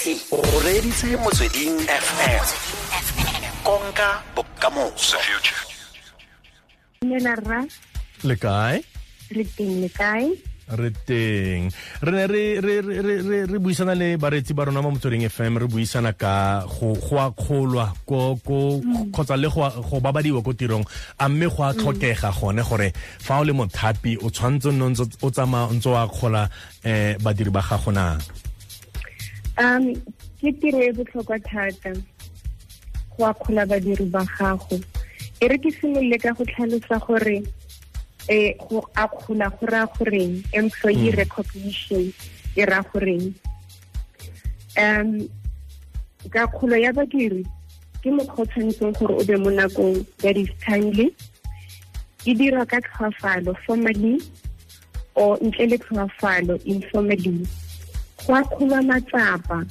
motse o reditse motsweding fm konka bokamoso. Dumela rra le kae? re teng le kae? Re teng. Re ne re re re re- re re buisana le baretsi ba rona mo motsweding fm re buisana ka go go a kgolwa ko kgotsa le go go babadiwa ko tirong a mme go a tlhokega gone gore fa o le mothapi o tshwanetse o o ntse- o tsamaya ntse o a kgola um badiri ba gago na um ke tiro e botlhokwa thata go akgola badiri ba gago. E re ke simolole ka go tlhalosa gore eh go akgola go raya goreng employee recognition e raya goreng. Um ka kgolo ya badiri ke mokgwa o tshwanetseng gore o be mo nakong that is timely e dirwa ka tlhoafalo formally or ntle le tlhoafalo informally go akgolwa matsapa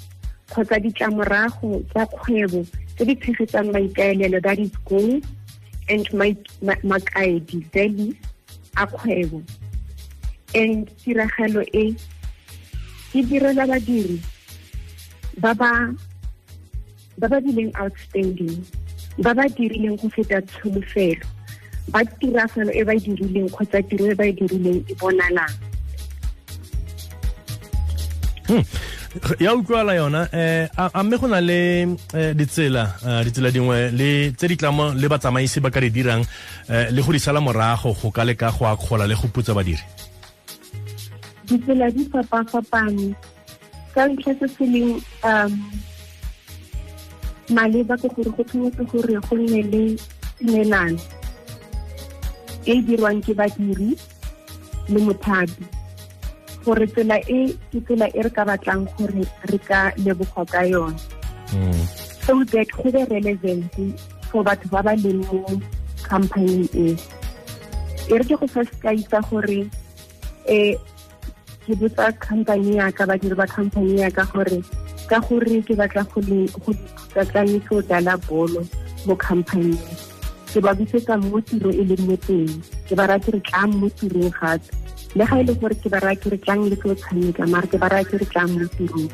kgotsa ditlamorago tsa kgwebo tse di tshegetsang maikaelelo that is goal and makaedi values a kgwebo. And tiragalo e e direla badiri ba ba ba ba bileng outstanding ba ba dirileng go feta tsholofelo ba tiragalo e ba e dirileng kgotsa tiro e ba e dirileng e bonalang ya utlwala yona eh a mme go na le eh, ditsela eh, ditsela dingwe le tse di tlamo le batsamaisi ba ka di dirang le go di sala morago go ka leka go akgola le go putsa badiri? Ditsela di fapa-fapane. Ka ntlha se se leng um maleba ke gore go tshwanetse gore go nne le tumelano e dirwang ke badiri le mothapi gore tsela e ke tsela e re ka batlang gore re ka leboga ka yone mm. so that go be relevant for batho ba ba leng mo company e. E re ke go sa ka itsa gore eh ke botsa company ya ka badiri ba company ya ka gore ka gore ke batla go le go tsatsanyetso o dala bolo mo company ke ba busetsa mo tiro e leng mo teng. Ke ba ke re tlang mo tirong gape le ga e le gore ke ba ke re tlang le tlo tshameka mara ke ba raya ke re tlang mo tirong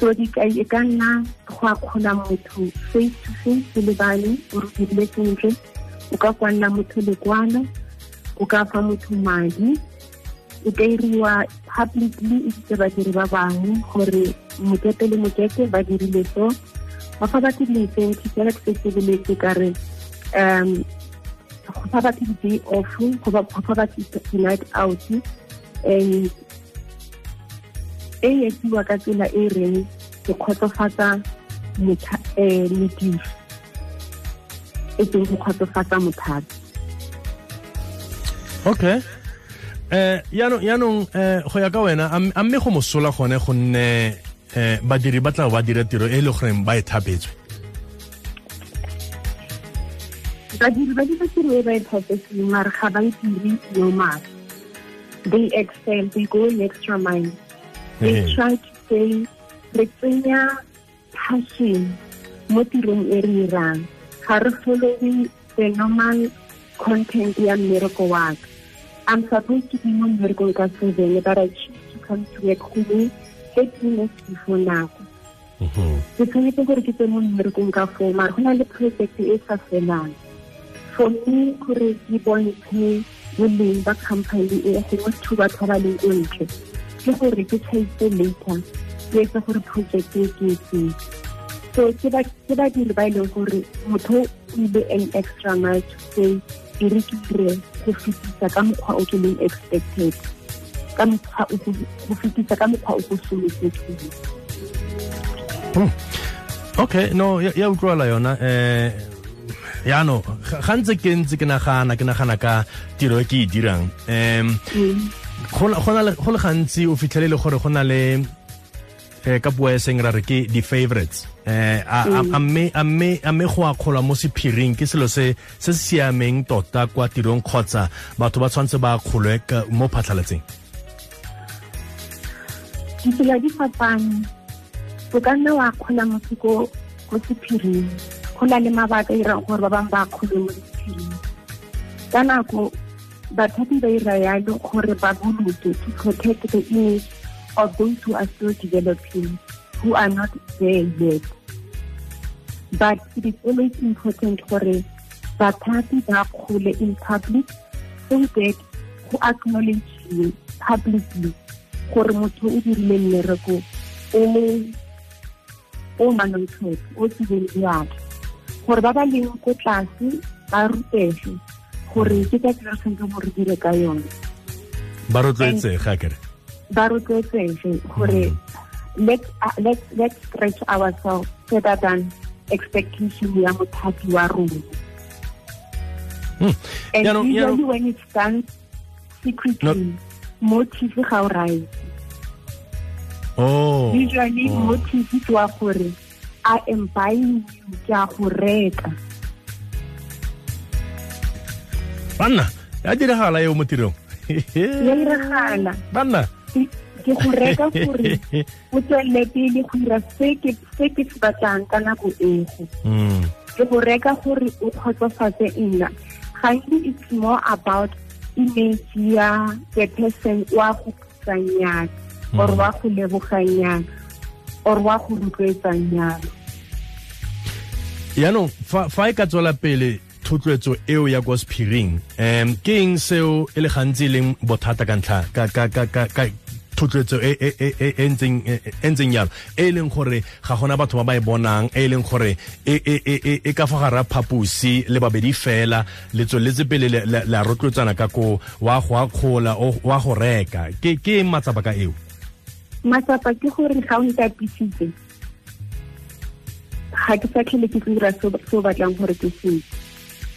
so e ka nna go akgola motho face to face le lebane o re dirile sentle o ka kwanna motho lekwalo o ka fa motho madi e ka iriwa publicly isitse badiri ba bangwe gore mokete le mokete ba dirile so ba fa batho di-incentive fela ke se sebeletse ka re um go fa batho di-day off go fa batho di-night out and e etsiwa ka tsela e e reng ke kgotsofatsa eh, modiri. E seng go kgotsofatsa mothapi okay. Eh yaanong yaanong eh go ya ka wena a mme go mosola gone gonne eh badiri ba tla ba dira tiro e e le goreng ba e thapetswe badiri ba dira tiro e ba e mare ga ba itire normal they excel they go an extra mile. They try to say re tsenya passion mo tirong e re irang ga re the normal content ya mmereko wa ka. I'm supposed to be mo mmerekong ka seven but i choose to come to work gongwe thirty minutes before nako. Mhm. ke tshwanetse gore ke mo mmerekong ka foo mare go na le project e sa felang for me gore ke bontshe boleng ba company e gongwe batho ba ba leng o ntle ke gore ke tšhaise later ke etse gore project e ke etseng so ke ba- ke badiri ba e leng gore motho ile an extra mile to say e re ke dire go fetisa ka mokgwa o ke leng expected. Go fetisa ka mokgwa o solofetseng. Okay no ya utlwala yona eh yaano ga ntse ke ntse ke nagana ke nagana ka tiro e ke e dirang. Um go go le- gantsi o fitlhelele gore go na le eh ka puo ya seng ra re ke di-favorites. Eh a a- mme mme a kgolwa mo sephiring ke selo se se siameng tota kwa tirong kgotsa batho ba tshwanetse ba kgolwe mo phatlhalatseng. Ditsela di fapane. O ka nna wa kgola motho ko sephiring go na le mabaka irang gore ba bangwe ba kgole mo sephiring ka nako bathapi ba ira yalo gore ba boloke to protect the image of those who are still developing who are not there yet. But it is always important gore bathapi ba kgole in public so that go acknowledge publicly gore motho o dirile mmereko o o manontlhotlho o tsebeng gore ba ba leng ko tlase ba rutege gore ke ka tsela tshwanetse gore dire ka yone. Ba rotloetsega kere ba rotloetsege gore let's, uh, let's, let's stretch ourselves further than expectation ya mothapi wa rona. Hmm. and Yaanong- usually yaanong- when it's done secretly motive ga o right oh. Usually oh. motive wa gore i am buying you ke a go reka banna ya diragala eo mo tirong ya iragala banna. Ke go reka gore o tswelele pele go dira se ke se batlang ka nako ego Mm. ke go reka gore o kgotsofatse nna gantsi it's more about image ya the person wa go kusanyana or wa go leboganyana or wa go rotloetsanyana yaanong fa e ka tswela pele thotloetso eo ya kwa sephiring um ke eng seo e le gantsi e leng bothata ka ntlha ka thotloetso e e e e- e ntseng e e yalo e leng gore ga gona batho ba ba e bonang e leng gore e e e e- e ka fa gare ga phaposi le babedi fela le tsweletse pele le- le- la rotloetsana ka ko wa go akgola wa go reka. Ke eng matsapa ka eo matsapa ke gore ga o ntapisitse ga ke sa tlhele ke dira se o batlang gore ke se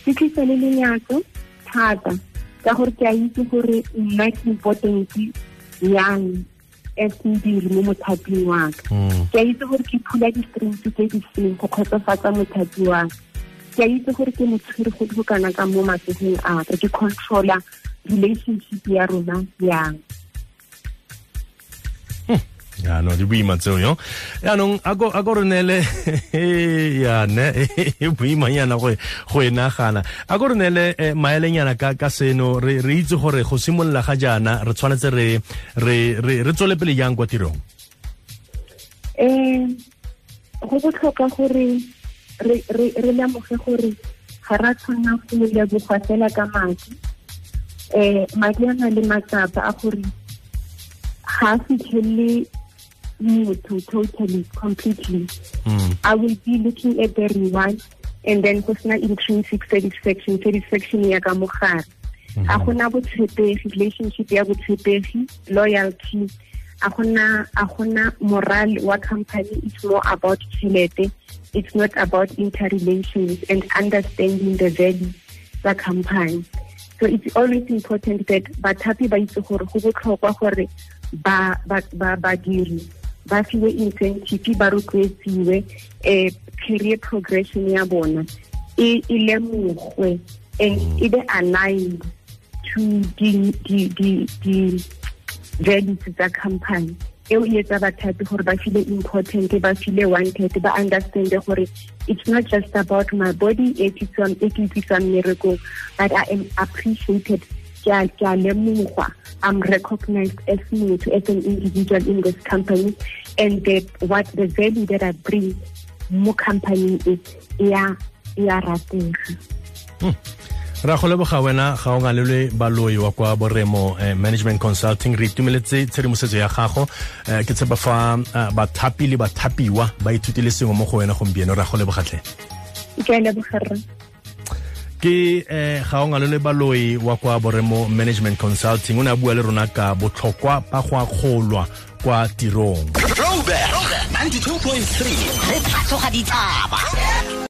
ke tlisa le lenyatso thata ka gore ke a itse gore nna ke important yang as modiri mo mothaping wa ka Mm. ke a itse gore ke phula di-strings tse di seng go kgotsofatsa mothapi wa ka ke a itse gore ke motshwere go go kana ka mo matsogong a ka ke controla relationship ya rona yang あの、リビーマン強いよ。あの、あこ、あこるねれ、えやね、え、ビーマンやな、ほい、ほいな、はな。あこるねれ、え、まえれんやな、か、かせの、re, re, itse gore, go simolola ga jaana, re tshwanetse re, re, re, re tswele pele yang kwa tirong. Eh, go botlhoka gore, re, re, re lemoge gore, ga ra tshwana go leboga fela ka madi. Eh, madi a na le matsapa a gore, ga a fitlhelele motho totally completely. Mm. I will be looking at the reward and then go sena intrinsic satisfaction satisfaction ya ka mogare. A gona botshepegi relationship ya botshepegi loyalty. A gona a gona moral wa company it's more about tšhelete it's not about interrelations and understanding the value tsa company. So it's always important that bathapi ba itse gore go botlhokwa gore ba ba ba badiri ba fiwe incentive ba rotloetsiwe um career progression ya bona e lemogwe and e be aligned to the the the the values tsa company. Eo e etsa bathapi gore ba feel important ba feel wanted ba understand gore it's not just about my body e ke ke mmerekong but i am appreciated ke a lemogwa i'm recognized as motho as an individual in this company and that what the value that i bring mo company is ya a e ratega ra go leboga wena ga o ngalelwe baloi wa kwa boremo eh, management consulting. Re itumeletse tshedimosetso ya gago. Eh, ke tshepa fa eh, bathapi le bathapiwa ba ithutile sengwe mo go wena gompieno. Ra go lebogatlhe ke a leboga rra ke eh, ga o le baloi wa kwa boremo management consulting o ne a bua le rona ka botlhokwa ba go akgolwa kwa tirong. Throwback 92.3 re tsoga